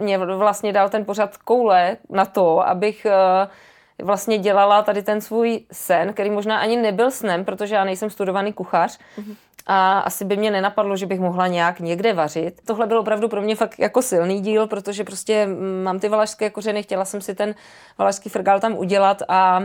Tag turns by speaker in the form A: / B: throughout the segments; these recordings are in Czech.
A: mě vlastně dal ten pořad koule na to, abych uh, vlastně dělala tady ten svůj sen, který možná ani nebyl snem, protože já nejsem studovaný kuchař, mm-hmm a asi by mě nenapadlo, že bych mohla nějak někde vařit. Tohle byl opravdu pro mě fakt jako silný díl, protože prostě mám ty valašské kořeny, chtěla jsem si ten valašský frgál tam udělat a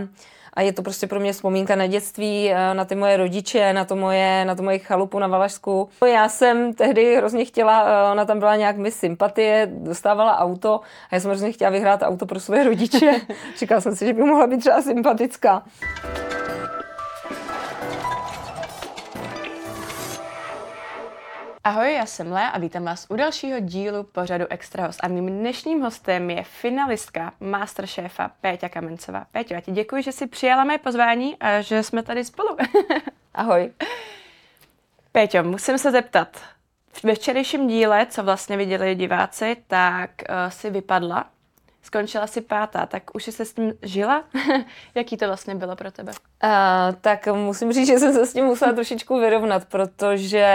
A: a je to prostě pro mě vzpomínka na dětství, na ty moje rodiče, na to moje, na to moje chalupu na Valašsku. Já jsem tehdy hrozně chtěla, ona tam byla nějak mi sympatie, dostávala auto a já jsem hrozně chtěla vyhrát auto pro své rodiče. Říkala jsem si, že by mohla být třeba sympatická.
B: Ahoj, já jsem Lea a vítám vás u dalšího dílu pořadu Extra host. A mým dnešním hostem je finalistka Masterchefa Péťa Kamencová. Péťo, já ti děkuji, že jsi přijala mé pozvání a že jsme tady spolu.
A: Ahoj.
B: Péťo, musím se zeptat. Ve včerejším díle, co vlastně viděli diváci, tak uh, si vypadla. Skončila si pátá, tak už jsi se s tím žila? Jaký to vlastně bylo pro tebe?
A: Uh, tak musím říct, že jsem se s tím musela trošičku vyrovnat, protože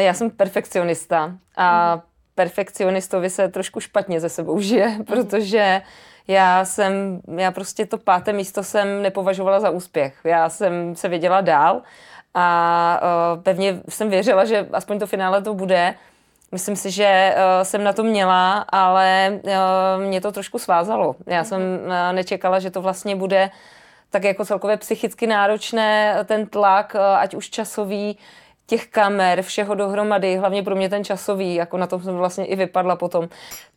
A: já jsem perfekcionista a perfekcionistovi se trošku špatně ze sebou žije, mhm. protože já jsem, já prostě to páté místo jsem nepovažovala za úspěch. Já jsem se věděla dál a uh, pevně jsem věřila, že aspoň to finále to bude. Myslím si, že uh, jsem na to měla, ale uh, mě to trošku svázalo. Já mm jsem uh, nečekala, že to vlastně bude tak jako celkově psychicky náročné, ten tlak, uh, ať už časový, těch kamer, všeho dohromady, hlavně pro mě ten časový, jako na tom jsem vlastně i vypadla potom,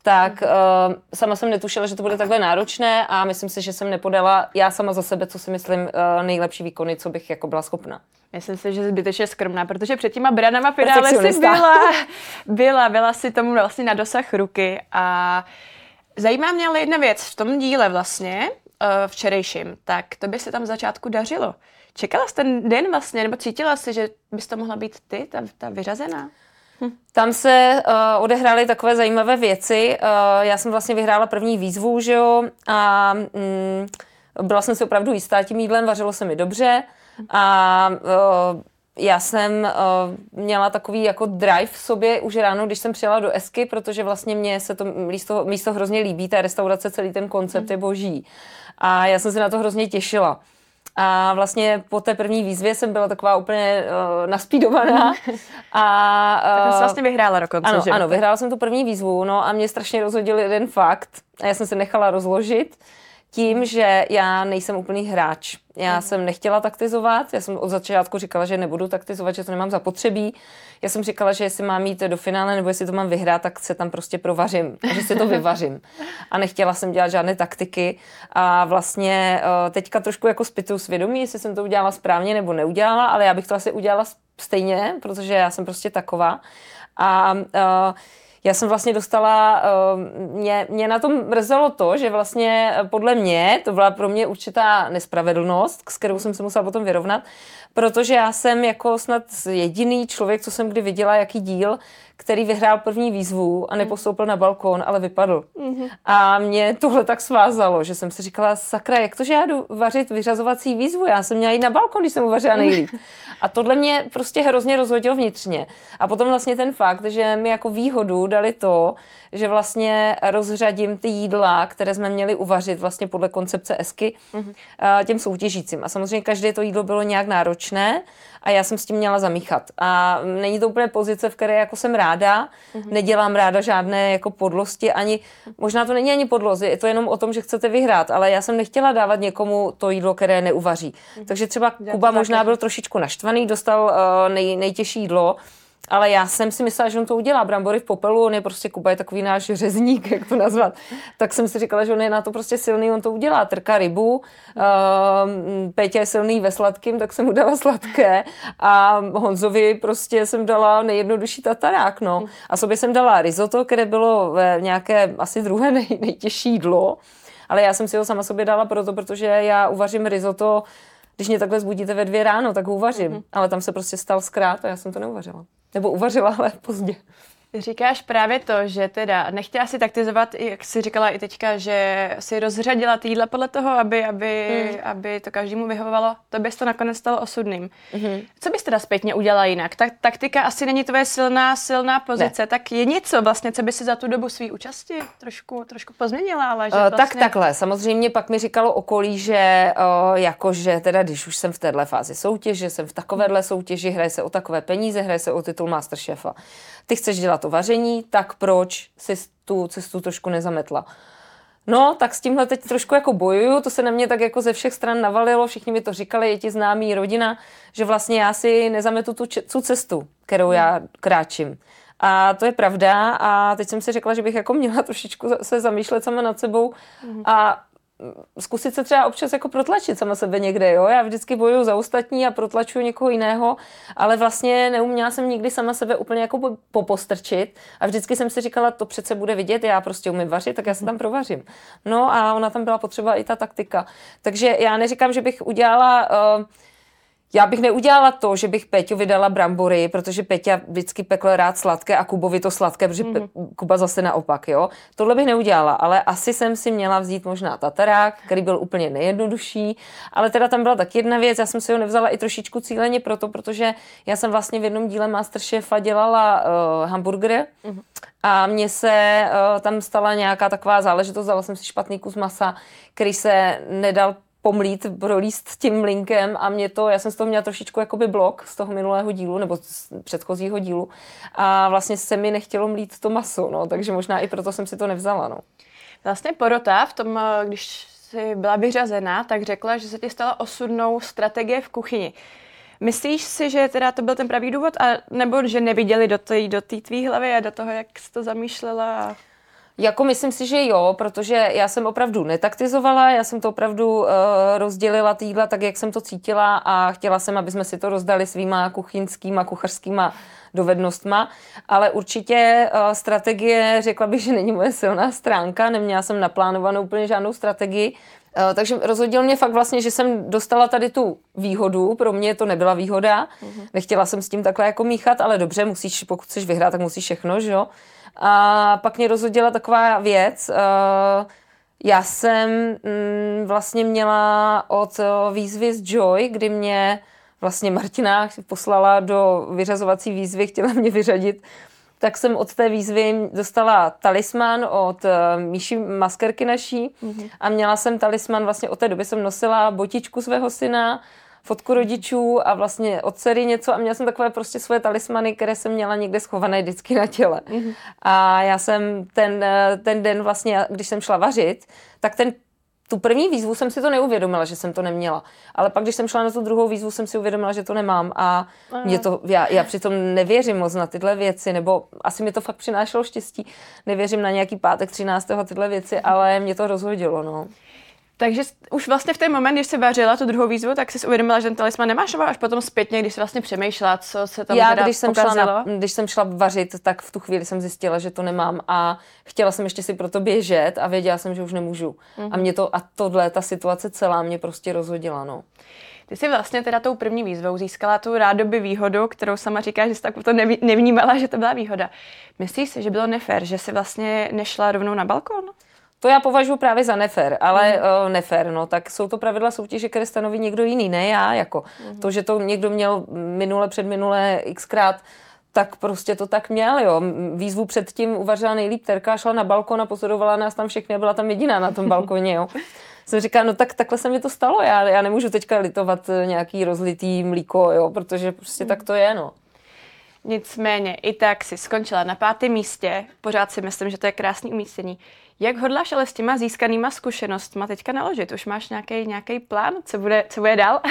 A: tak uh, sama jsem netušila, že to bude takhle náročné a myslím si, že jsem nepodala já sama za sebe, co si myslím, uh, nejlepší výkony, co bych jako byla schopna.
B: Myslím si, že zbytečně skromná, protože před těma branama finále si byla, byla, byla si tomu vlastně na dosah ruky a zajímá mě ale jedna věc v tom díle vlastně, uh, včerejším, tak to by se tam v začátku dařilo. Čekala jsi ten den vlastně, nebo cítila jsi, že bys to mohla být ty, ta, ta vyřazená?
A: Hm. Tam se uh, odehrály takové zajímavé věci. Uh, já jsem vlastně vyhrála první výzvu, že jo, a mm, byla jsem si opravdu jistá tím jídlem, vařilo se mi dobře a uh, já jsem uh, měla takový jako drive v sobě už ráno, když jsem přijela do Esky, protože vlastně mě se to místo, místo hrozně líbí, ta restaurace, celý ten koncept je boží. A já jsem se na to hrozně těšila. A vlastně po té první výzvě jsem byla taková úplně uh, naspídovaná.
B: A, uh, tak jsi vlastně vyhrála dokonce,
A: ano,
B: že?
A: Ano, vyhrála jsem tu první výzvu, no a mě strašně rozhodil jeden fakt. A já jsem se nechala rozložit tím, že já nejsem úplný hráč. Já mm. jsem nechtěla taktizovat, já jsem od začátku říkala, že nebudu taktizovat, že to nemám zapotřebí. Já jsem říkala, že jestli mám jít do finále nebo jestli to mám vyhrát, tak se tam prostě provařím, že si to vyvařím. A nechtěla jsem dělat žádné taktiky a vlastně eh, teďka trošku jako zpětu svědomí, jestli jsem to udělala správně nebo neudělala, ale já bych to asi udělala stejně, protože já jsem prostě taková. A uh, já jsem vlastně dostala, ehm, mě, mě na tom mrzelo to, že vlastně eh, podle mě to byla pro mě určitá nespravedlnost, s kterou jsem se musela potom vyrovnat, protože já jsem jako snad jediný člověk, co jsem kdy viděla, jaký díl, který vyhrál první výzvu a nepostoupil na balkón, ale vypadl. Mm-hmm. A mě tohle tak svázalo, že jsem si říkala, sakra, jak to, že já jdu vařit vyřazovací výzvu? Já jsem měla jít na balkón, když jsem uvařila nejlíp. A tohle mě prostě hrozně rozhodilo vnitřně. A potom vlastně ten fakt, že mi jako výhodu dali to, že vlastně rozřadím ty jídla, které jsme měli uvařit vlastně podle koncepce Esky mm-hmm. těm soutěžícím. A samozřejmě každé to jídlo bylo nějak náročné a já jsem s tím měla zamíchat. A není to úplně pozice, v které jako jsem ráda, mm-hmm. nedělám ráda žádné jako podlosti, ani, možná to není ani podlozy, je to jenom o tom, že chcete vyhrát, ale já jsem nechtěla dávat někomu to jídlo, které neuvaří. Mm-hmm. Takže třeba Kuba možná byl trošičku naštvaný, dostal uh, nej, nejtěžší jídlo, ale já jsem si myslela, že on to udělá. Brambory v popelu, on je prostě Kuba, je takový náš řezník, jak to nazvat. Tak jsem si říkala, že on je na to prostě silný, on to udělá. Trka rybu, uh, Pétě je silný ve sladkým, tak jsem mu dala sladké a Honzovi prostě jsem dala nejjednodušší tatarák, no. A sobě jsem dala risotto, které bylo ve nějaké asi druhé nej, nejtěžší jídlo, ale já jsem si ho sama sobě dala proto, protože já uvařím risotto když mě takhle zbudíte ve dvě ráno, tak ho uvařím. Mm-hmm. Ale tam se prostě stal zkrát a já jsem to neuvařila. Nebo uvařila, ale pozdě.
B: Říkáš právě to, že teda nechtěla si taktizovat, jak jsi říkala i teďka, že si rozřadila ty jídla podle toho, aby, aby, mm. aby to každému vyhovovalo. To bys to nakonec stalo osudným. Mm-hmm. Co bys teda zpětně udělala jinak? Tak taktika asi není tvoje silná, silná pozice, ne. tak je něco vlastně, co by si za tu dobu své účasti trošku, trošku pozměnila, ale že uh,
A: vlastně... Tak takhle, samozřejmě pak mi říkalo okolí, že uh, jakože teda, když už jsem v téhle fázi soutěže, jsem v takovéhle soutěži, hraje se o takové peníze, hraje se o titul Masterchefa ty chceš dělat to vaření, tak proč si tu cestu trošku nezametla? No, tak s tímhle teď trošku jako bojuju, to se na mě tak jako ze všech stran navalilo, všichni mi to říkali, je ti známý rodina, že vlastně já si nezametu tu, tu cestu, kterou já kráčím. A to je pravda a teď jsem si řekla, že bych jako měla trošičku se zamýšlet sama nad sebou a zkusit se třeba občas jako protlačit sama sebe někde, jo. Já vždycky bojuju za ostatní a protlačuju někoho jiného, ale vlastně neuměla jsem nikdy sama sebe úplně jako popostrčit a vždycky jsem si říkala, to přece bude vidět, já prostě umím vařit, tak já se tam provařím. No a ona tam byla potřeba i ta taktika. Takže já neříkám, že bych udělala uh, já bych neudělala to, že bych Peťu vydala brambory, protože Peťa vždycky pekl rád sladké a Kubovi to sladké, protože mm-hmm. Kuba zase naopak, jo. Tohle bych neudělala, ale asi jsem si měla vzít možná tatarák, který byl úplně nejjednodušší, ale teda tam byla tak jedna věc, já jsem si ho nevzala i trošičku cíleně proto, protože já jsem vlastně v jednom díle Masterchefa dělala uh, hamburger mm-hmm. a mně se uh, tam stala nějaká taková záležitost, dala jsem si špatný kus masa, který se nedal pomlít, prolíst tím linkem a mě to, já jsem z toho měla trošičku jakoby blok z toho minulého dílu nebo z předchozího dílu a vlastně se mi nechtělo mlít to maso, no, takže možná i proto jsem si to nevzala, no.
B: Vlastně porota v tom, když jsi byla vyřazená, tak řekla, že se ti stala osudnou strategie v kuchyni. Myslíš si, že teda to byl ten pravý důvod, a, nebo že neviděli do té do tvý hlavy a do toho, jak jsi to zamýšlela?
A: Jako myslím si, že jo, protože já jsem opravdu netaktizovala, já jsem to opravdu uh, rozdělila týdla tak, jak jsem to cítila a chtěla jsem, aby jsme si to rozdali svýma kuchyňskýma, kuchařskýma dovednostma, ale určitě uh, strategie, řekla bych, že není moje silná stránka, neměla jsem naplánovanou úplně žádnou strategii, Uh, takže rozhodil mě fakt vlastně, že jsem dostala tady tu výhodu, pro mě to nebyla výhoda, uh-huh. nechtěla jsem s tím takhle jako míchat, ale dobře, musíš, pokud chceš vyhrát, tak musíš všechno, že jo. A pak mě rozhodila taková věc. Eh, já jsem mm, vlastně měla od výzvy z Joy, kdy mě vlastně Martina poslala do vyřazovací výzvy, chtěla mě vyřadit, tak jsem od té výzvy dostala talisman od uh, Míši Maskerky naší mm-hmm. a měla jsem talisman, vlastně od té doby jsem nosila botičku svého syna, fotku rodičů a vlastně od dcery něco a měla jsem takové prostě svoje talismany, které jsem měla někde schované vždycky na těle. Mm-hmm. A já jsem ten, ten den vlastně, když jsem šla vařit, tak ten tu první výzvu jsem si to neuvědomila, že jsem to neměla. Ale pak, když jsem šla na tu druhou výzvu, jsem si uvědomila, že to nemám. A mě to, já, já přitom nevěřím moc na tyhle věci, nebo asi mi to fakt přinášelo štěstí. Nevěřím na nějaký pátek 13. tyhle věci, ale mě to rozhodilo. No.
B: Takže už vlastně v ten moment, když jsi vařila tu druhou výzvu, tak jsi uvědomila, že ten talisman nemáš, nebo až potom zpětně, když jsi vlastně přemýšlela, co se tam
A: Já,
B: teda
A: když jsem, šla na, když jsem šla vařit, tak v tu chvíli jsem zjistila, že to nemám a chtěla jsem ještě si proto běžet a věděla jsem, že už nemůžu. Mm-hmm. A mhm. mě to, a tohle, ta situace celá mě prostě rozhodila, no.
B: Ty jsi vlastně teda tou první výzvou získala tu rádoby výhodu, kterou sama říká, že jsi tak to nevnímala, že to byla výhoda. Myslíš si, že bylo nefér, že jsi vlastně nešla rovnou na balkon?
A: To já považuji právě za nefér, ale mm. uh, nefér, no, tak jsou to pravidla soutěže, které stanoví někdo jiný, ne já, jako. Mm. To, že to někdo měl minule, předminule xkrát, tak prostě to tak měl, jo. Výzvu předtím uvařila nejlíp Terka, šla na balkon a pozorovala nás tam všechny a byla tam jediná na tom balkoně, jo. Jsem říkala, no tak takhle se mi to stalo, já, já nemůžu teďka litovat nějaký rozlitý mlíko, jo, protože prostě mm. tak to je, no.
B: Nicméně i tak si skončila na pátém místě, pořád si myslím, že to je krásný umístění. Jak hodláš ale s těma získanýma zkušenostmi teďka naložit? Už máš nějaký plán, co bude, co bude dál?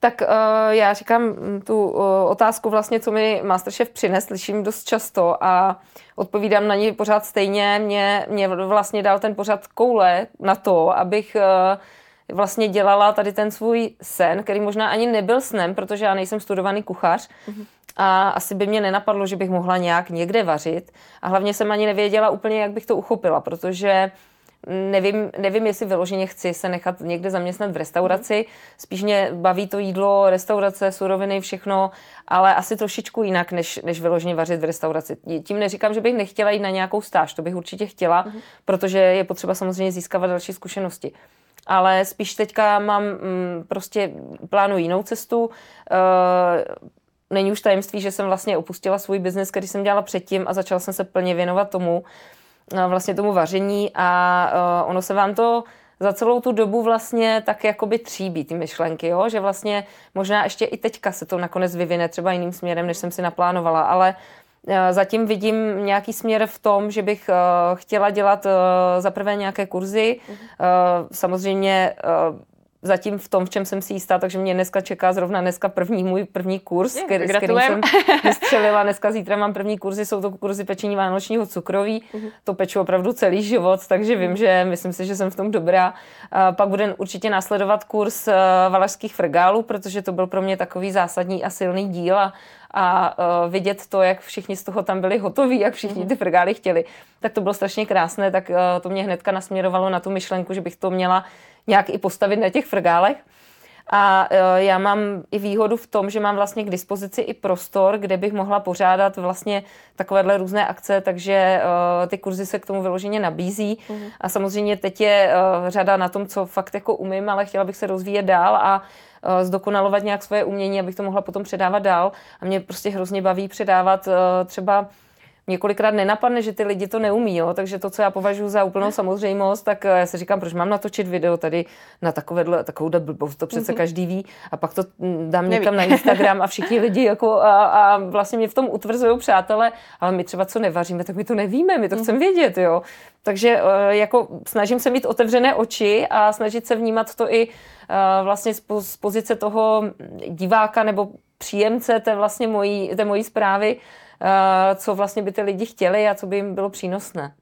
A: Tak uh, já říkám mm, tu uh, otázku vlastně, co mi Masterchef přines, slyším dost často a odpovídám na ní pořád stejně. Mě, mě vlastně dal ten pořád koule na to, abych uh, vlastně dělala tady ten svůj sen, který možná ani nebyl snem, protože já nejsem studovaný kuchař, mm-hmm a asi by mě nenapadlo, že bych mohla nějak někde vařit. A hlavně jsem ani nevěděla úplně, jak bych to uchopila, protože nevím, nevím, jestli vyloženě chci se nechat někde zaměstnat v restauraci. Spíš mě baví to jídlo, restaurace, suroviny, všechno, ale asi trošičku jinak, než, než vyloženě vařit v restauraci. Tím neříkám, že bych nechtěla jít na nějakou stáž, to bych určitě chtěla, mm-hmm. protože je potřeba samozřejmě získávat další zkušenosti. Ale spíš teďka mám mm, prostě plánu jinou cestu. Uh, není už tajemství, že jsem vlastně opustila svůj biznes, který jsem dělala předtím a začala jsem se plně věnovat tomu, vlastně tomu vaření a ono se vám to za celou tu dobu vlastně tak jakoby tříbí ty myšlenky, jo? že vlastně možná ještě i teďka se to nakonec vyvine třeba jiným směrem, než jsem si naplánovala, ale Zatím vidím nějaký směr v tom, že bych chtěla dělat za prvé nějaké kurzy. Mhm. Samozřejmě zatím v tom, v čem jsem si jistá, takže mě dneska čeká zrovna dneska první můj první kurz,
B: Je,
A: který, s kterým jsem vystřelila. Dneska zítra mám první kurzy, jsou to kurzy pečení vánočního cukroví. Uh-huh. To peču opravdu celý život, takže vím, že myslím si, že jsem v tom dobrá. A pak bude určitě následovat kurz uh, valašských frgálů, protože to byl pro mě takový zásadní a silný díl a, a uh, vidět to, jak všichni z toho tam byli hotoví, jak všichni mhm. ty frgály chtěli, tak to bylo strašně krásné, tak uh, to mě hnedka nasměrovalo na tu myšlenku, že bych to měla nějak i postavit na těch frgálech. A e, já mám i výhodu v tom, že mám vlastně k dispozici i prostor, kde bych mohla pořádat vlastně takovéhle různé akce, takže e, ty kurzy se k tomu vyloženě nabízí. Mm. A samozřejmě teď je e, řada na tom, co fakt jako umím, ale chtěla bych se rozvíjet dál a zdokonalovat nějak svoje umění, abych to mohla potom předávat dál. A mě prostě hrozně baví předávat třeba několikrát nenapadne, že ty lidi to neumí, jo? takže to, co já považuji za úplnou samozřejmost, tak eh, já si říkám, proč mám natočit video tady na takovéhle, takovou blbost, to přece mm-hmm. každý ví a pak to mm, dám Neví. někam na Instagram a všichni lidi jako a, a vlastně mě v tom utvrzují přátelé, ale my třeba co nevaříme, tak my to nevíme, my to mm-hmm. chceme vědět, jo. Takže eh, jako snažím se mít otevřené oči a snažit se vnímat to i eh, vlastně z pozice toho diváka nebo příjemce té vlastně mojí, té mojí zprávy, Eh, co vlastně by ty lidi chtěli a co by jim bylo přínosné.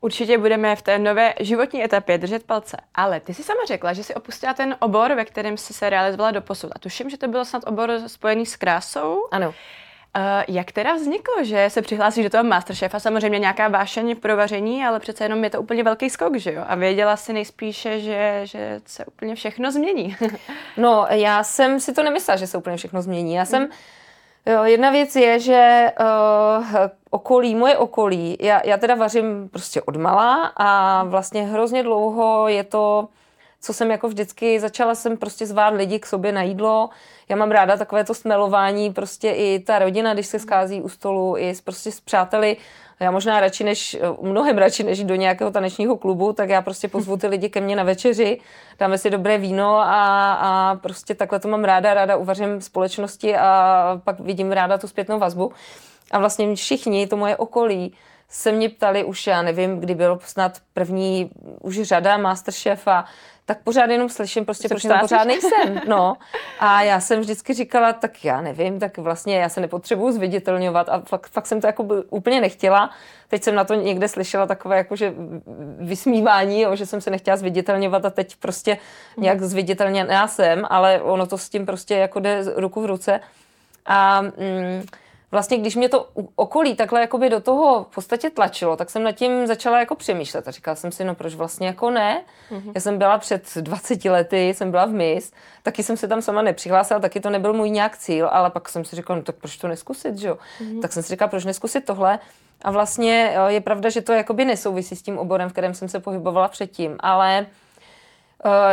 B: Určitě budeme v té nové životní etapě držet palce. Ale ty jsi sama řekla, že jsi opustila ten obor, ve kterém jsi se realizovala do posud. A tuším, že to byl snad obor spojený s krásou.
A: Ano.
B: Uh, jak teda vzniklo, že se přihlásíš do toho Masterchefa? Samozřejmě nějaká vášeň pro vaření, ale přece jenom je to úplně velký skok, že jo? A věděla si nejspíše, že, že se úplně všechno změní.
A: no, já jsem si to nemyslela, že se úplně všechno změní. Já jsem... Hmm Jo, jedna věc je, že uh, okolí, moje okolí, já, já teda vařím prostě odmala a vlastně hrozně dlouho je to, co jsem jako vždycky, začala jsem prostě zvát lidi k sobě na jídlo. Já mám ráda takové to smelování, prostě i ta rodina, když se schází u stolu, i prostě s přáteli, já možná radši než, mnohem radši než do nějakého tanečního klubu, tak já prostě pozvu ty lidi ke mně na večeři, dáme si dobré víno a, a prostě takhle to mám ráda, ráda uvařím společnosti a pak vidím ráda tu zpětnou vazbu. A vlastně všichni, to moje okolí, se mě ptali už, já nevím, kdy byl snad první už řada Masterchef a tak pořád jenom slyším prostě, proč tam pořád nejsem. No. A já jsem vždycky říkala, tak já nevím, tak vlastně já se nepotřebuju zviditelňovat a fakt, fakt jsem to jako úplně nechtěla. Teď jsem na to někde slyšela takové jakože vysmívání, jo, že jsem se nechtěla zviditelňovat a teď prostě nějak zviditelněná jsem, ale ono to s tím prostě jako jde ruku v ruce. A mm, vlastně když mě to okolí takhle jakoby do toho v podstatě tlačilo, tak jsem nad tím začala jako přemýšlet a říkala jsem si, no proč vlastně jako ne? Mm-hmm. Já jsem byla před 20 lety, jsem byla v MIS, taky jsem se tam sama nepřihlásila, taky to nebyl můj nějak cíl, ale pak jsem si říkala, no tak proč to neskusit, že jo? Mm-hmm. Tak jsem si říkala, proč neskusit tohle? A vlastně je pravda, že to jakoby nesouvisí s tím oborem, v kterém jsem se pohybovala předtím, ale Eh,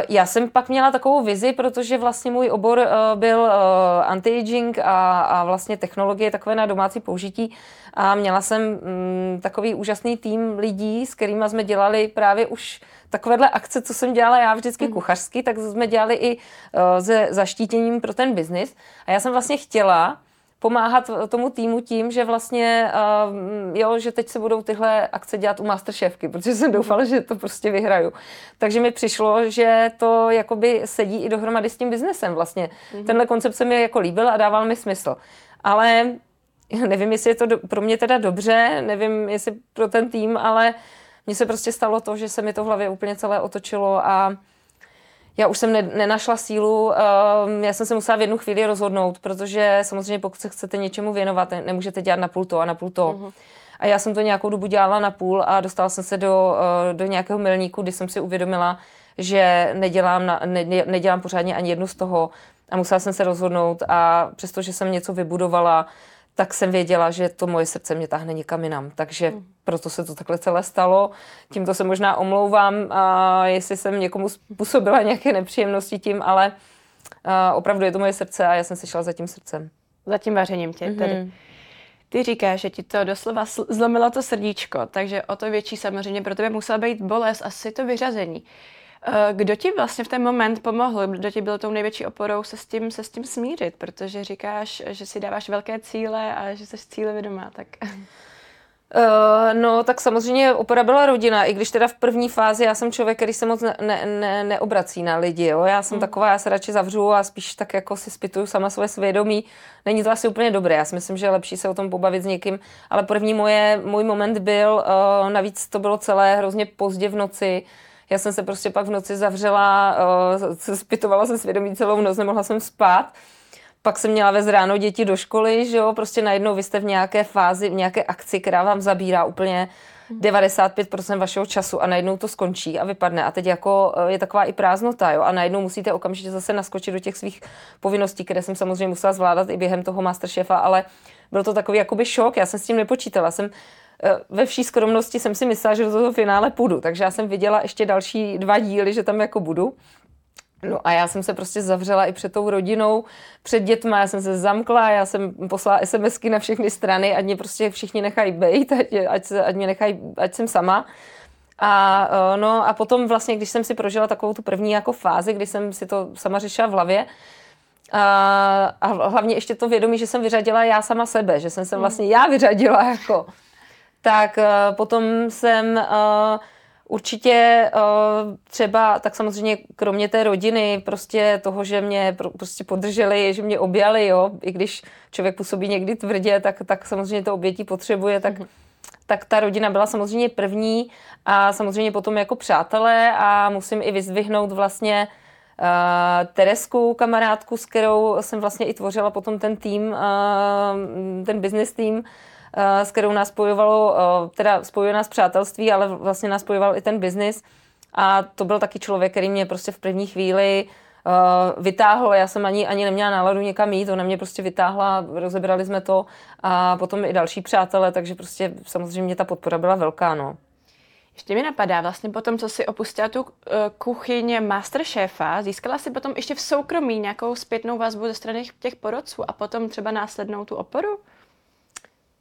A: já jsem pak měla takovou vizi, protože vlastně můj obor eh, byl eh, anti-aging a, a vlastně technologie takové na domácí použití a měla jsem mm, takový úžasný tým lidí, s kterými jsme dělali právě už takovéhle akce, co jsem dělala já vždycky mm. kuchařsky, tak jsme dělali i se zaštítěním pro ten biznis. A já jsem vlastně chtěla, pomáhat tomu týmu tím, že vlastně, uh, jo, že teď se budou tyhle akce dělat u Masterchefky, protože jsem doufala, že to prostě vyhraju. Takže mi přišlo, že to jakoby sedí i dohromady s tím biznesem vlastně. Mm-hmm. Tenhle koncept se mi jako líbil a dával mi smysl. Ale nevím, jestli je to do, pro mě teda dobře, nevím, jestli pro ten tým, ale mně se prostě stalo to, že se mi to v hlavě úplně celé otočilo a já už jsem ne, nenašla sílu, uh, já jsem se musela v jednu chvíli rozhodnout, protože samozřejmě pokud se chcete něčemu věnovat, ne, nemůžete dělat na půl to a na půl to. Uh-huh. A já jsem to nějakou dobu dělala na půl a dostala jsem se do, uh, do nějakého milníku, kdy jsem si uvědomila, že nedělám, na, ne, nedělám pořádně ani jednu z toho a musela jsem se rozhodnout a přestože jsem něco vybudovala, tak jsem věděla, že to moje srdce mě táhne někam jinam. Takže hmm. proto se to takhle celé stalo. Tímto se možná omlouvám, a jestli jsem někomu způsobila nějaké nepříjemnosti tím, ale a opravdu je to moje srdce a já jsem se šla za tím srdcem.
B: Za tím vařením tě mm-hmm. tedy. Ty říkáš, že ti to doslova zlomilo to srdíčko, takže o to větší samozřejmě pro tebe musela být bolest, asi to vyřazení. Eh, kdo ti vlastně v ten moment pomohl? Kdo ti byl tou největší oporou se s tím, se s tím smířit? Protože říkáš, že si dáváš velké cíle a že jsi cíle vědomá, tak...
A: Uh, no, tak samozřejmě opora byla rodina, i když teda v první fázi já jsem člověk, který se moc ne, ne, ne, neobrací na lidi, jo. Já jsem hmm. taková, já se radši zavřu a spíš tak jako si spituju sama svoje svědomí. Není to asi úplně dobré, já si myslím, že je lepší se o tom pobavit s někým, ale první moje, můj moment byl, uh, navíc to bylo celé hrozně pozdě v noci, já jsem se prostě pak v noci zavřela, uh, spitovala se svědomí celou noc, nemohla jsem spát. Pak jsem měla vez ráno děti do školy, že jo, prostě najednou vy jste v nějaké fázi, v nějaké akci, která vám zabírá úplně 95% vašeho času a najednou to skončí a vypadne. A teď jako je taková i prázdnota, jo, a najednou musíte okamžitě zase naskočit do těch svých povinností, které jsem samozřejmě musela zvládat i během toho Masterchefa, ale byl to takový jakoby šok, já jsem s tím nepočítala. Jsem Eh, ve vší skromnosti jsem si myslela, že do toho finále půjdu, takže já jsem viděla ještě další dva díly, že tam jako budu. No a já jsem se prostě zavřela i před tou rodinou, před dětma, já jsem se zamkla, já jsem poslala SMSky na všechny strany, ať mě prostě všichni nechají být, ať, ať, se, ať mě nechají, ať jsem sama. A, eh, no, a potom vlastně, když jsem si prožila takovou tu první jako fázi, kdy jsem si to sama řešila v hlavě, a, a hlavně ještě to vědomí, že jsem vyřadila já sama sebe, že jsem se hmm. vlastně já vyřadila jako tak uh, potom jsem uh, určitě uh, třeba, tak samozřejmě kromě té rodiny, prostě toho, že mě prostě podrželi, že mě objali, jo, i když člověk působí někdy tvrdě, tak, tak samozřejmě to obětí potřebuje, tak mm-hmm tak ta rodina byla samozřejmě první a samozřejmě potom jako přátelé a musím i vyzdvihnout vlastně uh, Teresku, kamarádku, s kterou jsem vlastně i tvořila potom ten tým, uh, ten business tým, Eh, s kterou nás spojovalo, eh, teda spojuje nás přátelství, ale vlastně nás spojoval i ten biznis. A to byl taky člověk, který mě prostě v první chvíli uh, vytáhl. Já jsem ani, ani neměla náladu někam jít, ona mě prostě vytáhla, rozebrali jsme to a potom i další přátelé, takže prostě samozřejmě ta podpora byla velká, no.
B: Ještě mi napadá, vlastně potom, co si opustila tu kuchyně Masterchefa, získala si potom ještě v soukromí nějakou zpětnou vazbu ze strany těch porodců a potom třeba následnou tu oporu?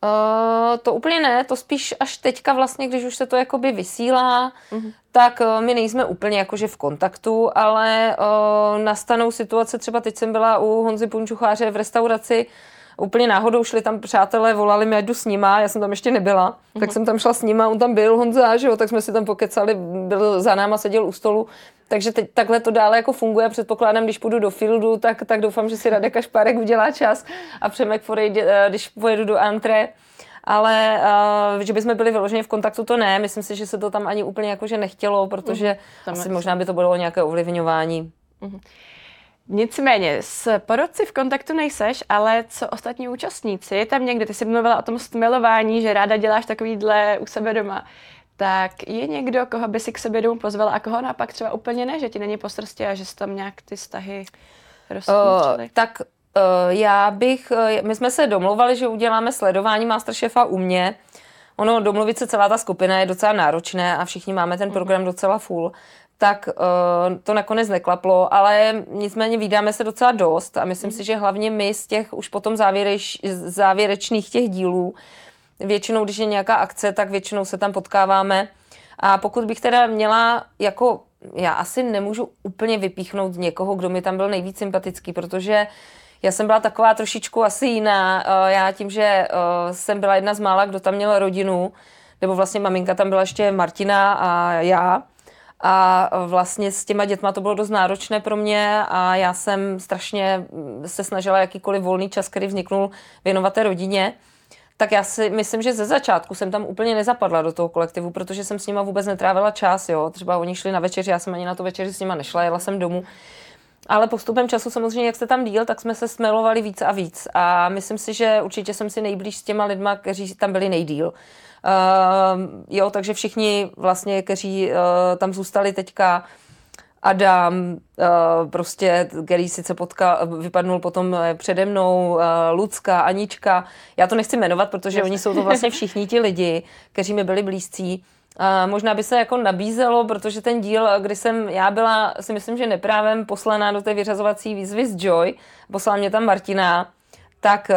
A: Uh, to úplně ne, to spíš až teďka vlastně, když už se to jakoby vysílá, uh-huh. tak uh, my nejsme úplně jakože v kontaktu, ale uh, nastanou situace, třeba teď jsem byla u Honzy Punčucháře v restauraci, úplně náhodou šli tam přátelé, volali mi, jdu s nima, já jsem tam ještě nebyla, uh-huh. tak mhm. jsem tam šla s nima, on tam byl, Honza, že jo, tak jsme si tam pokecali, byl za náma, seděl u stolu, takže teď takhle to dále jako funguje. Předpokládám, když půjdu do fieldu, tak, tak doufám, že si Radek Špárek udělá čas a Přemek Forejde, eh, když pojedu do antre. Ale uh, že bychom byli vyloženě v kontaktu, to ne. Myslím si, že se to tam ani úplně jakože nechtělo, protože mm, asi možná by to bylo nějaké ovlivňování. Mm.
B: Nicméně, s porodci v kontaktu nejseš, ale co ostatní účastníci, tam někde, ty jsi mluvila o tom stmilování, že ráda děláš takovýhle u sebe doma tak je někdo, koho by si k sobě domů pozval a koho napak třeba úplně ne, že ti není po srstě a že jsi tam nějak ty vztahy
A: rozsmutřili? Uh, tak uh, já bych, uh, my jsme se domluvali, že uděláme sledování Masterchefa u mě. Ono, domluvit se celá ta skupina je docela náročné a všichni máme ten program uh-huh. docela full tak uh, to nakonec neklaplo, ale nicméně vydáme se docela dost a myslím mm. si, že hlavně my z těch už potom závěreč, závěrečných těch dílů Většinou, když je nějaká akce, tak většinou se tam potkáváme. A pokud bych teda měla jako, já asi nemůžu úplně vypíchnout někoho, kdo mi tam byl nejvíc sympatický, protože já jsem byla taková trošičku asi jiná. Eh, já tím, že eh, jsem byla jedna z mála, kdo tam měl rodinu, nebo vlastně maminka tam byla ještě Martina a já. A vlastně s těma dětma to bylo dost náročné pro mě a já jsem strašně se snažila jakýkoliv volný čas, který vzniknul, věnovat té rodině tak já si myslím, že ze začátku jsem tam úplně nezapadla do toho kolektivu, protože jsem s nima vůbec netrávila čas, jo. Třeba oni šli na večeři, já jsem ani na to večeři s nima nešla, jela jsem domů. Ale postupem času samozřejmě, jak jste tam díl, tak jsme se smelovali víc a víc. A myslím si, že určitě jsem si nejblíž s těma lidma, kteří tam byli nejdíl. Uh, jo, takže všichni vlastně, kteří uh, tam zůstali teďka, Adam, uh, prostě, který sice potkal, vypadnul potom přede mnou, uh, Lucka, Anička. Já to nechci jmenovat, protože oni jsou to vlastně všichni ti lidi, kteří mi byli blízcí. Uh, možná by se jako nabízelo, protože ten díl, kdy jsem já byla, si myslím, že neprávem poslaná do té vyřazovací výzvy z Joy, poslala mě tam Martina, tak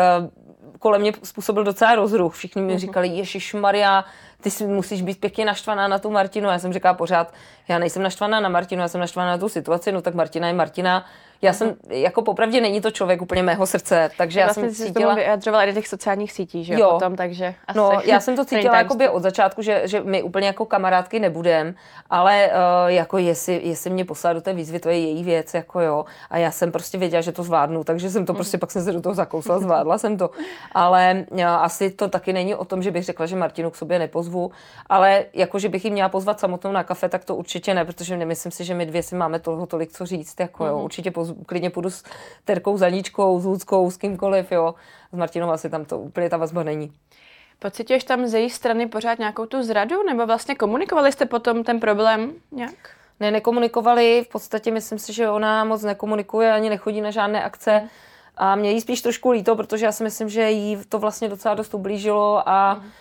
A: kolem mě způsobil docela rozruch. Všichni mi mhm. říkali, Ježíš Maria, ty si musíš být pěkně naštvaná na tu Martinu. Já jsem říkala pořád, já nejsem naštvaná na Martinu, já jsem naštvaná na tu situaci, no tak Martina je Martina já jsem, jako popravdě není to člověk úplně mého srdce, takže já
B: vlastně
A: jsem
B: cítila... vyjadřovala i do těch sociálních sítí, že jo, potom, takže
A: asi No, já jsem to cítila jakoby od začátku, že, že my úplně jako kamarádky nebudem, ale uh, jako jestli, jestli mě poslala do té výzvy, to je její věc, jako jo, a já jsem prostě věděla, že to zvládnu, takže jsem to prostě, pak jsem se do toho zakousla, zvládla jsem to, ale uh, asi to taky není o tom, že bych řekla, že Martinu k sobě nepozvu, ale jako, že bych ji měla pozvat samotnou na kafe, tak to určitě ne, protože nemyslím si, že my dvě si máme toho tolik co říct, jako jo, mm-hmm. určitě pozvu klidně půjdu s Terkou Zaničkou, s Ludskou, s kýmkoliv, jo. S Martinou asi tam to úplně ta vazba není.
B: Pocituješ tam z její strany pořád nějakou tu zradu, nebo vlastně komunikovali jste potom ten problém nějak?
A: Ne, nekomunikovali, v podstatě myslím si, že ona moc nekomunikuje, ani nechodí na žádné akce. A mě jí spíš trošku líto, protože já si myslím, že jí to vlastně docela dost ublížilo a mm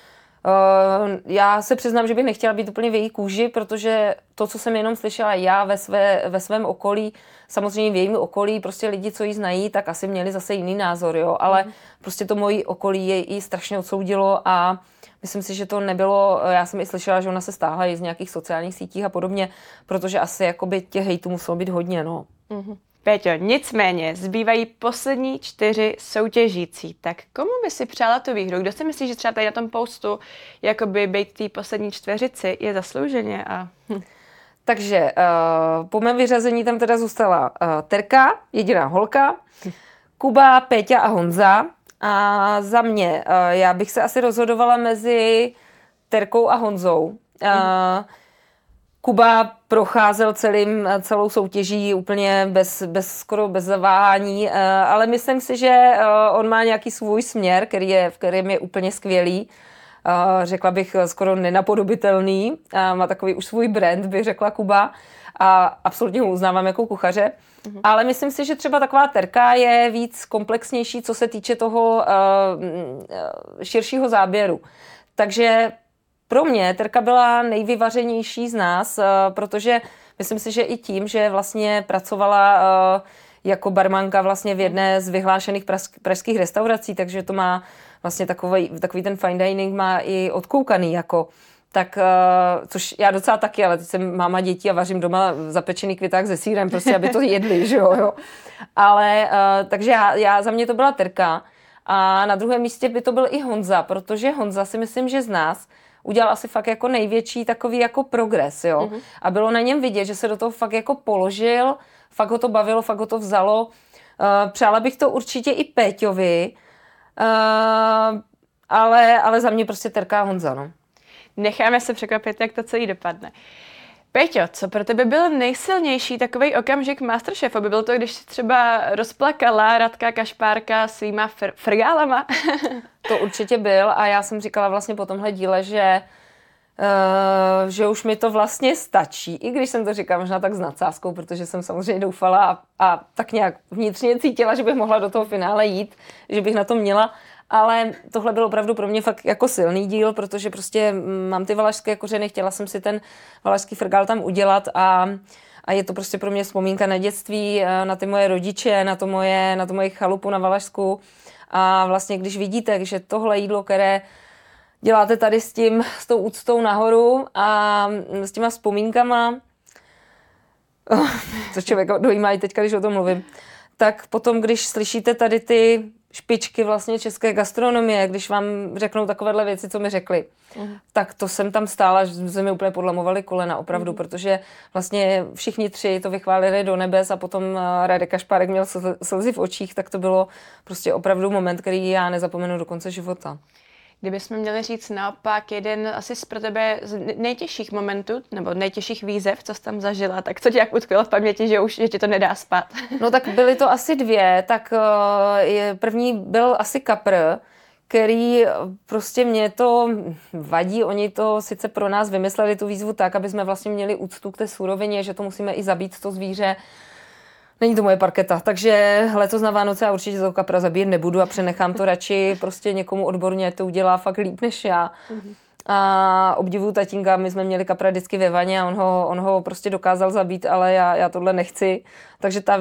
A: Uh, já se přiznám, že bych nechtěla být úplně v její kůži, protože to, co jsem jenom slyšela já ve, své, ve svém okolí, samozřejmě v jejím okolí, prostě lidi, co ji znají, tak asi měli zase jiný názor, jo, ale mm. prostě to mojí okolí jej i strašně odsoudilo a myslím si, že to nebylo, já jsem i slyšela, že ona se stáhla i z nějakých sociálních sítích a podobně, protože asi jakoby těch hejtů muselo být hodně, no. Mm-hmm.
B: Péťo, nicméně zbývají poslední čtyři soutěžící. Tak komu by si přála tu výhru? Kdo si myslí, že třeba tady na tom postu jakoby být té poslední čtveřici je zaslouženě? A... Hm.
A: Takže uh, po mém vyřazení tam teda zůstala uh, Terka, jediná holka, Kuba, Péťa a Honza. A za mě, uh, já bych se asi rozhodovala mezi Terkou a Honzou. Uh. Kuba procházel celým, celou soutěží úplně bez, bez, skoro bez zaváhání, ale myslím si, že on má nějaký svůj směr, který je, v kterém je úplně skvělý. Eh, řekla bych skoro nenapodobitelný. Má takový už svůj brand, bych řekla Kuba. A absolutně ho uznávám jako kuchaře. Mm-hmm. Ale myslím si, že třeba taková terka je víc komplexnější, co se týče toho uh, širšího záběru. Takže pro mě Terka byla nejvyvařenější z nás, eh, protože myslím si, že i tím, že vlastně pracovala eh, jako barmanka vlastně v jedné z vyhlášených pražských restaurací, takže to má vlastně takový, takový ten fine dining má i odkoukaný jako tak, uh, což já docela taky, ale teď jsem máma dětí a vařím doma zapečený květák se sírem, prostě, aby to jedli, že jo, jo. Ale, uh, takže já, já, za mě to byla Terka a na druhém místě by to byl i Honza, protože Honza si myslím, že z nás udělal asi fakt jako největší takový jako progres, jo. Mm-hmm. A bylo na něm vidět, že se do toho fakt jako položil, fakt ho to bavilo, fakt ho to vzalo. Uh, přála bych to určitě i Péťovi, uh, ale, ale za mě prostě Terka Honza, no.
B: Necháme se překvapit, jak to celý dopadne. Peťo, co pro tebe byl nejsilnější takový okamžik Masterchefu? By byl to, když si třeba rozplakala Radka Kašpárka svýma fr- frgálama?
A: to určitě byl a já jsem říkala vlastně po tomhle díle, že Uh, že už mi to vlastně stačí, i když jsem to říkala možná tak s nadsázkou, protože jsem samozřejmě doufala a, a tak nějak vnitřně cítila, že bych mohla do toho finále jít, že bych na to měla, ale tohle byl opravdu pro mě fakt jako silný díl, protože prostě mám ty valašské kořeny, chtěla jsem si ten valašský frgal tam udělat a a je to prostě pro mě vzpomínka na dětství, eh, na ty moje rodiče, na to moje, na to moje chalupu na Valašsku. A vlastně, když vidíte, že tohle jídlo, které děláte tady s tím, s tou úctou nahoru a s těma vzpomínkama, co člověk dojímá i teďka, když o tom mluvím, tak potom, když slyšíte tady ty špičky vlastně české gastronomie, když vám řeknou takovéhle věci, co mi řekli, uh-huh. tak to jsem tam stála, že se mi úplně podlamovali kolena, opravdu, uh-huh. protože vlastně všichni tři to vychválili do nebes a potom eh, Radek Kašpárek měl slzy v očích, tak to bylo prostě opravdu moment, který já nezapomenu do konce života.
B: Kdybychom měli říct naopak jeden asi z pro tebe z nejtěžších momentů, nebo nejtěžších výzev, co jsi tam zažila, tak co ti jak utkvělo v paměti, že už že ti to nedá spát?
A: No tak byly to asi dvě, tak uh, první byl asi kapr, který prostě mě to vadí. Oni to sice pro nás vymysleli tu výzvu tak, aby jsme vlastně měli úctu k té surovině, že to musíme i zabít to zvíře. Není to moje parketa, takže letos na Vánoce já určitě to kapra zabít nebudu a přenechám to radši prostě někomu odborně, to udělá fakt líp než já. Mm-hmm. A obdivu tatínka, my jsme měli kapra vždycky ve vaně a on ho, on ho prostě dokázal zabít, ale já, já tohle nechci. Takže ta,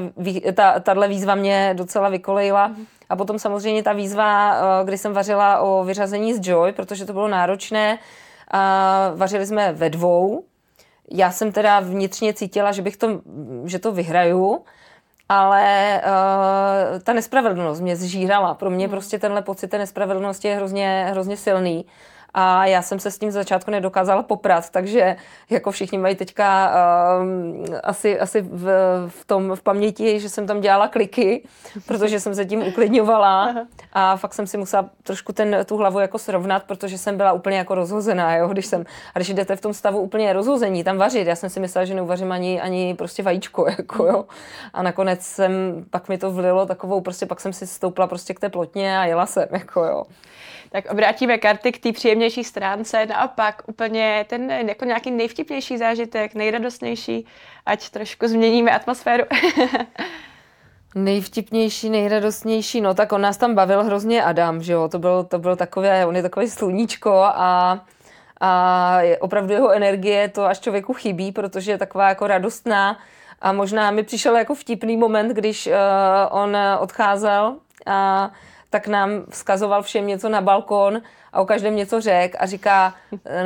A: ta, tahle výzva mě docela vykolejila. A potom samozřejmě ta výzva, eh, kdy jsem vařila o vyřazení z Joy, protože to bylo náročné. A vařili jsme ve dvou. Já jsem teda vnitřně cítila, že bych to, že to vyhraju, ale uh, ta nespravedlnost mě zžírala. Pro mě hmm. prostě tenhle pocit té nespravedlnosti je hrozně, hrozně silný a já jsem se s tím začátku nedokázala poprat, takže jako všichni mají teďka um, asi, asi v, v tom v paměti, že jsem tam dělala kliky, protože jsem se tím uklidňovala. A fakt jsem si musela trošku ten, tu hlavu jako srovnat, protože jsem byla úplně jako rozhozená, jo, když jsem, a když jdete v tom stavu úplně rozhození, tam vařit, já jsem si myslela, že neuvařím ani, ani prostě vajíčko, jako jo, a nakonec jsem, pak mi to vlilo takovou, prostě pak jsem si stoupla prostě k té plotně a jela jsem, jako jo.
B: Tak obrátíme karty k té příjemnější stránce. Naopak úplně ten jako nějaký nejvtipnější zážitek, nejradostnější, ať trošku změníme atmosféru.
A: Nejvtipnější, nejradostnější, no tak on nás tam bavil hrozně Adam, že jo, to byl, to byl takové, on je takový sluníčko a, a opravdu jeho energie to až člověku chybí, protože je taková jako radostná a možná mi přišel jako vtipný moment, když uh, on odcházel a tak nám vzkazoval všem něco na balkon a o každém něco řek a říká,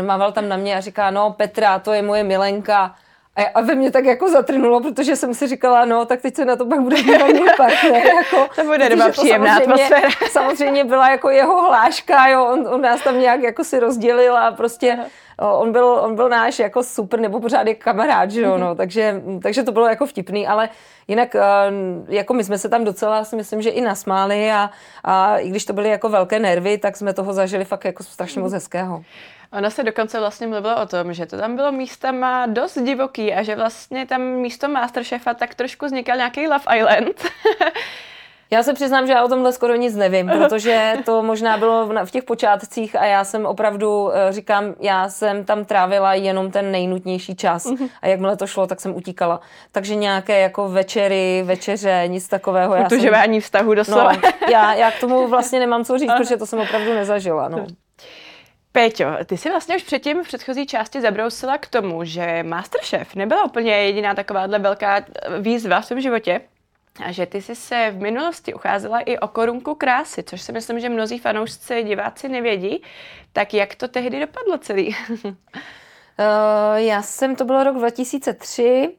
A: mával tam na mě a říká, no Petra, to je moje milenka. A, a ve mě tak jako zatrnulo, protože jsem si říkala, no, tak teď se na to pak bude dívat můj partner. Jako,
B: to bude doba příjemná atmosféra.
A: Samozřejmě byla jako jeho hláška, jo, on, on nás tam nějak jako si rozdělil a prostě Aha on byl, on byl náš jako super, nebo pořád je kamarád, že jo, no, takže, takže to bylo jako vtipný, ale jinak jako my jsme se tam docela, si myslím, že i nasmáli a, a i když to byly jako velké nervy, tak jsme toho zažili fakt jako strašně moc hezkého.
B: Ona se dokonce vlastně mluvila o tom, že to tam bylo místama dost divoký a že vlastně tam místo Masterchefa tak trošku vznikal nějaký Love Island.
A: Já se přiznám, že já o tomhle skoro nic nevím, protože to možná bylo v těch počátcích a já jsem opravdu, eh, říkám, já jsem tam trávila jenom ten nejnutnější čas mhm. a jakmile to šlo, tak jsem utíkala. Takže nějaké jako večery, večeře, nic takového.
B: Utužování jsem... vztahu doslova.
A: No, já, já k tomu vlastně nemám co říct, protože to jsem opravdu nezažila. No.
B: Péťo, ty jsi vlastně už předtím v předchozí části zabrousila k tomu, že Masterchef nebyla úplně jediná takováhle velká výzva v tom životě, a že ty jsi se v minulosti ucházela i o korunku krásy, což si myslím, že mnozí fanoušci, diváci nevědí. Tak jak to tehdy dopadlo celý? uh,
A: já jsem, to bylo rok 2003,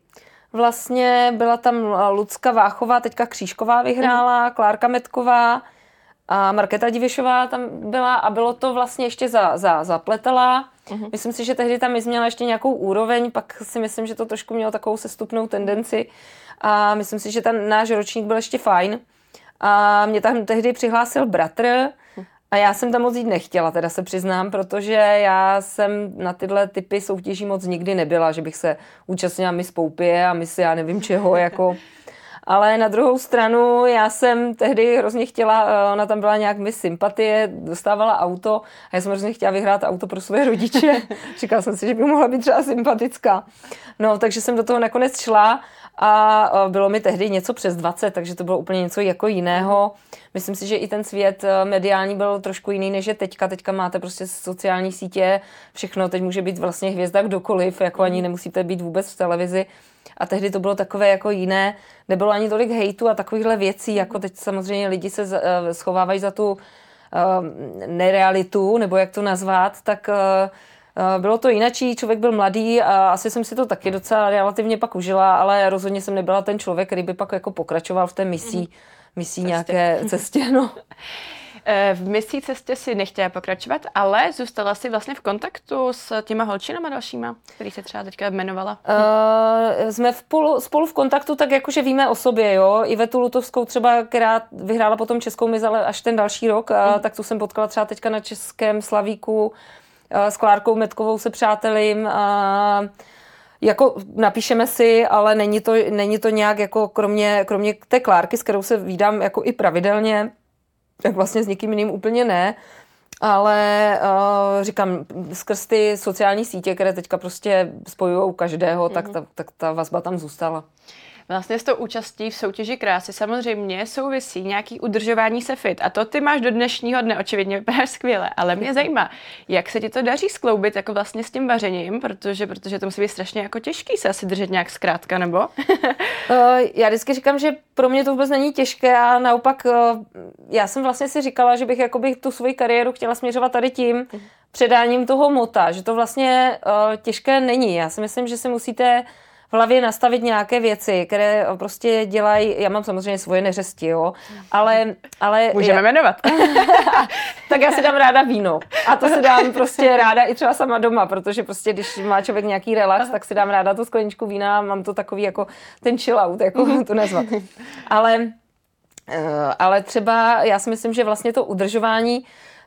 A: vlastně byla tam Lucka Váchová, teďka Křížková vyhrála, mm. Klárka Metková a Markéta Divišová tam byla a bylo to vlastně ještě za, za, zapletela. Mm. Myslím si, že tehdy tam měla ještě nějakou úroveň, pak si myslím, že to trošku mělo takovou sestupnou tendenci. A myslím si, že ten náš ročník byl ještě fajn. A mě tam tehdy přihlásil bratr a já jsem tam moc jít nechtěla, teda se přiznám, protože já jsem na tyhle typy soutěží moc nikdy nebyla, že bych se účastnila mis Poupie a mis já nevím čeho, jako... Ale na druhou stranu já jsem tehdy hrozně chtěla, eh, ona tam byla nějak mi sympatie, dostávala auto a já jsem hrozně chtěla vyhrát auto pro své rodiče. Říkala jsem si, že by mohla být třeba sympatická. No, takže jsem do toho nakonec šla a bylo mi tehdy něco přes 20, takže to bylo úplně něco jako jiného. Myslím si, že i ten svět e, mediální byl trošku jiný než je teďka. Teďka máte prostě sociální sítě, všechno, teď může být vlastně hvězda kdokoliv, jako ani nemusíte být vůbec v televizi. A tehdy to bylo takové jako jiné, nebylo ani tolik hejtu a takovýchhle věcí, jako teď samozřejmě lidi se e, schovávají za tu uh, nerealitu, nebo jak to nazvat, tak Eh, bylo to jinačí, člověk byl mladý a asi jsem si to taky docela relativně pak užila, ale rozhodně jsem nebyla ten člověk, který by pak jako pokračoval v té misí, misí cestě. nějaké cestě. No.
B: Eh, v misí cestě si nechtěla pokračovat, ale zůstala si vlastně v kontaktu s těma holčinama dalšíma, který se třeba teďka jmenovala.
A: Uh, jsme spolu, spolu v kontaktu, tak jakože víme o sobě, jo. Ivetu Lutovskou třeba, která vyhrála potom Českou mizale až ten další rok, uh, tak tu jsem potkala třeba teďka na Českém Slavíku. Eh, s Klárkou Metkovou se přátelím. A jako napíšeme si, ale není to, není to nějak jako kromě, kromě té Klárky, s kterou se vídám jako i pravidelně, tak vlastně s někým jiným úplně ne. Ale uh, říkám, skrz ty sociální sítě, které teďka prostě spojují každého, mm-hmm. tak, ta, tak ta vazba tam zůstala.
B: Vlastně s tou účastí v soutěži krásy samozřejmě souvisí nějaký udržování se fit. A to ty máš do dnešního dne, očividně vypadáš skvěle. Ale mě zajímá, jak se ti to daří skloubit jako vlastně s tím vařením, protože, protože to musí být strašně jako těžký se asi držet nějak zkrátka, nebo? uh,
A: já vždycky říkám, že pro mě to vůbec není těžké a naopak uh, já jsem vlastně si říkala, že bych jakoby tu svoji kariéru chtěla směřovat tady tím, předáním toho mota, že to vlastně uh, těžké není. Já si myslím, že si musíte v hlavě nastavit nějaké věci, které prostě dělají, já mám samozřejmě svoje neřesti, jo, ale... ale
B: Můžeme
A: já,
B: jmenovat.
A: tak já si dám ráda víno. A to si dám prostě ráda i třeba sama doma, protože prostě když má člověk nějaký relax, tak si dám ráda tu skleničku vína, mám to takový jako ten chill out, jako to nazvat. Ale, eh, ale třeba já si myslím, že vlastně to udržování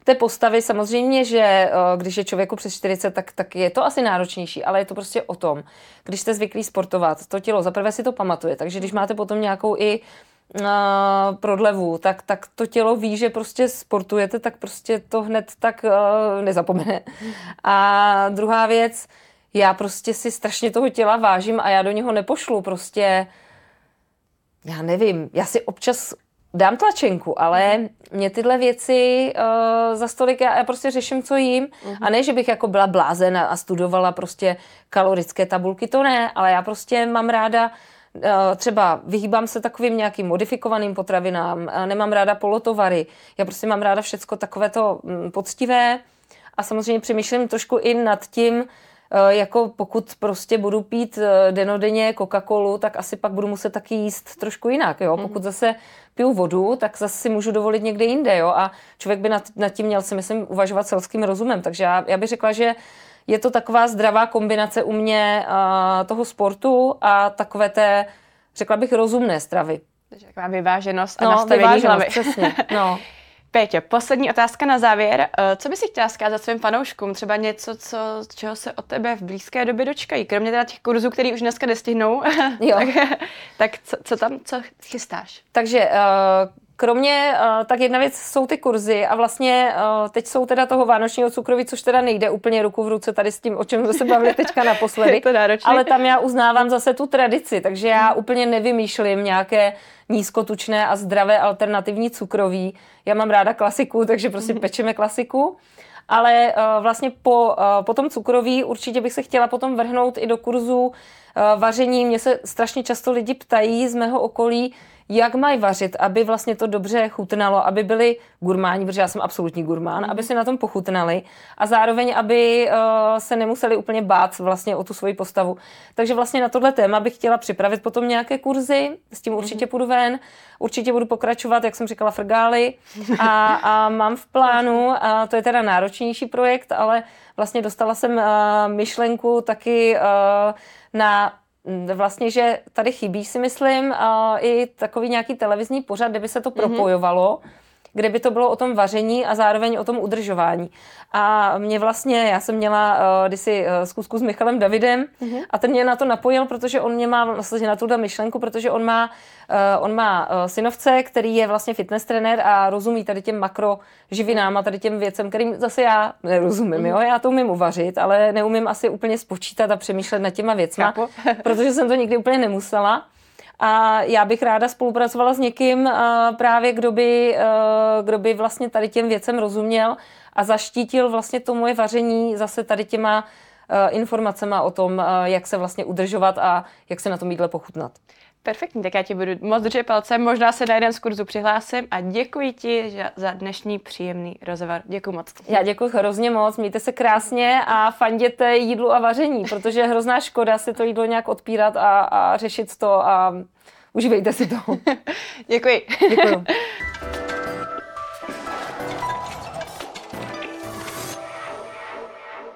A: té postavy samozřejmě, že eh, když je člověku přes 40, tak, tak je to asi náročnější, ale je to prostě o tom, když jste zvyklí sportovat, to tělo zaprvé si to pamatuje, takže když máte potom nějakou i uh, prodlevu, tak, tak to tělo ví, že prostě sportujete, tak prostě to hned tak uh, nezapomene. A druhá věc, já prostě si strašně toho těla vážím a já do něho nepošlu prostě já nevím, já si občas dám tlačenku, ale mě tyhle věci uh, za stolik, já, já prostě řeším, co jím. Uh-huh. A ne, že bych jako byla blázen a studovala prostě kalorické tabulky, to ne, ale já prostě mám ráda uh, třeba vyhýbám se takovým nějakým modifikovaným potravinám, uh, nemám ráda polotovary, já prostě mám ráda všecko takové to um, poctivé a samozřejmě přemýšlím trošku i nad tím, Eh, jako pokud prostě budu pít eh, denodenně Coca-Colu, tak asi pak budu muset taky jíst trošku jinak, jo. Mhm. Pokud zase piju vodu, tak zase si můžu dovolit někde jinde, jo. A člověk by nad, nad tím měl si myslím uvažovat selským rozumem. Takže já, já bych řekla, že je to taková zdravá kombinace u mě uh, toho sportu a takové té, řekla bych, rozumné stravy.
B: Takže taková vyváženost a no, nastavení vyváženost, hlavy.
A: přesně, no.
B: Péťo, poslední otázka na závěr. Eh, co by si chtěla zkázat svým fanouškům? Třeba něco, co, čeho se od tebe v blízké době dočkají? Kromě teda těch kurzů, který už dneska nestihnou. Jo. tak, tak co, co tam, co chystáš?
A: Takže uh, Kromě, uh, tak jedna věc jsou ty kurzy a vlastně uh, teď jsou teda toho vánočního cukroví, což teda nejde úplně ruku v ruce tady s tím, o čem jsme se bavili teďka naposledy.
B: Je to náročný.
A: Ale tam já uznávám zase tu tradici, takže já úplně nevymýšlím nějaké nízkotučné a zdravé alternativní cukroví. Já mám ráda klasiku, takže prostě mhm. pečeme klasiku. Ale uh, vlastně po, uh, po tom cukroví určitě bych se chtěla potom vrhnout i do kurzu uh, vaření. Mě se strašně často lidi ptají z mého okolí, jak mají vařit, aby vlastně to dobře chutnalo, aby byli gurmáni, protože já jsem absolutní gurmán, mm. aby si na tom pochutnali a zároveň, aby uh, se nemuseli úplně bát vlastně o tu svoji postavu. Takže vlastně na tohle téma bych chtěla připravit potom nějaké kurzy, s tím určitě mm. půjdu ven, určitě budu pokračovat, jak jsem říkala, frgály a, a mám v plánu, a to je teda náročnější projekt, ale vlastně dostala jsem uh, myšlenku taky uh, na vlastně, že tady chybí, si myslím, i takový nějaký televizní pořad, kde by se to mhm. propojovalo. Kde by to bylo o tom vaření a zároveň o tom udržování. A mě vlastně, já jsem měla uh, kdysi uh, zkusku s Michalem Davidem mm-hmm. a ten mě na to napojil, protože on mě má vlastně na tuhle myšlenku, protože on má, uh, on má uh, synovce, který je vlastně fitness trenér a rozumí tady těm makroživinám a tady těm věcem, kterým zase já nerozumím. Mm-hmm. Jo? Já to umím uvařit, ale neumím asi úplně spočítat a přemýšlet nad těma věcma, protože jsem to nikdy úplně nemusela. A já bych ráda spolupracovala s někým právě, kdo by, kdo by vlastně tady těm věcem rozuměl a zaštítil vlastně to moje vaření zase tady těma informacemi o tom, jak se vlastně udržovat a jak se na tom jídle pochutnat.
B: Perfektní, tak já ti budu moc držet palce, možná se na jeden z kurzů přihlásím a děkuji ti za dnešní příjemný rozhovor. Děkuji moc.
A: Já děkuji hrozně moc, mějte se krásně a fanděte jídlu a vaření, protože je hrozná škoda si to jídlo nějak odpírat a, a řešit to a užívejte si to.
B: děkuji.
A: Děkuji.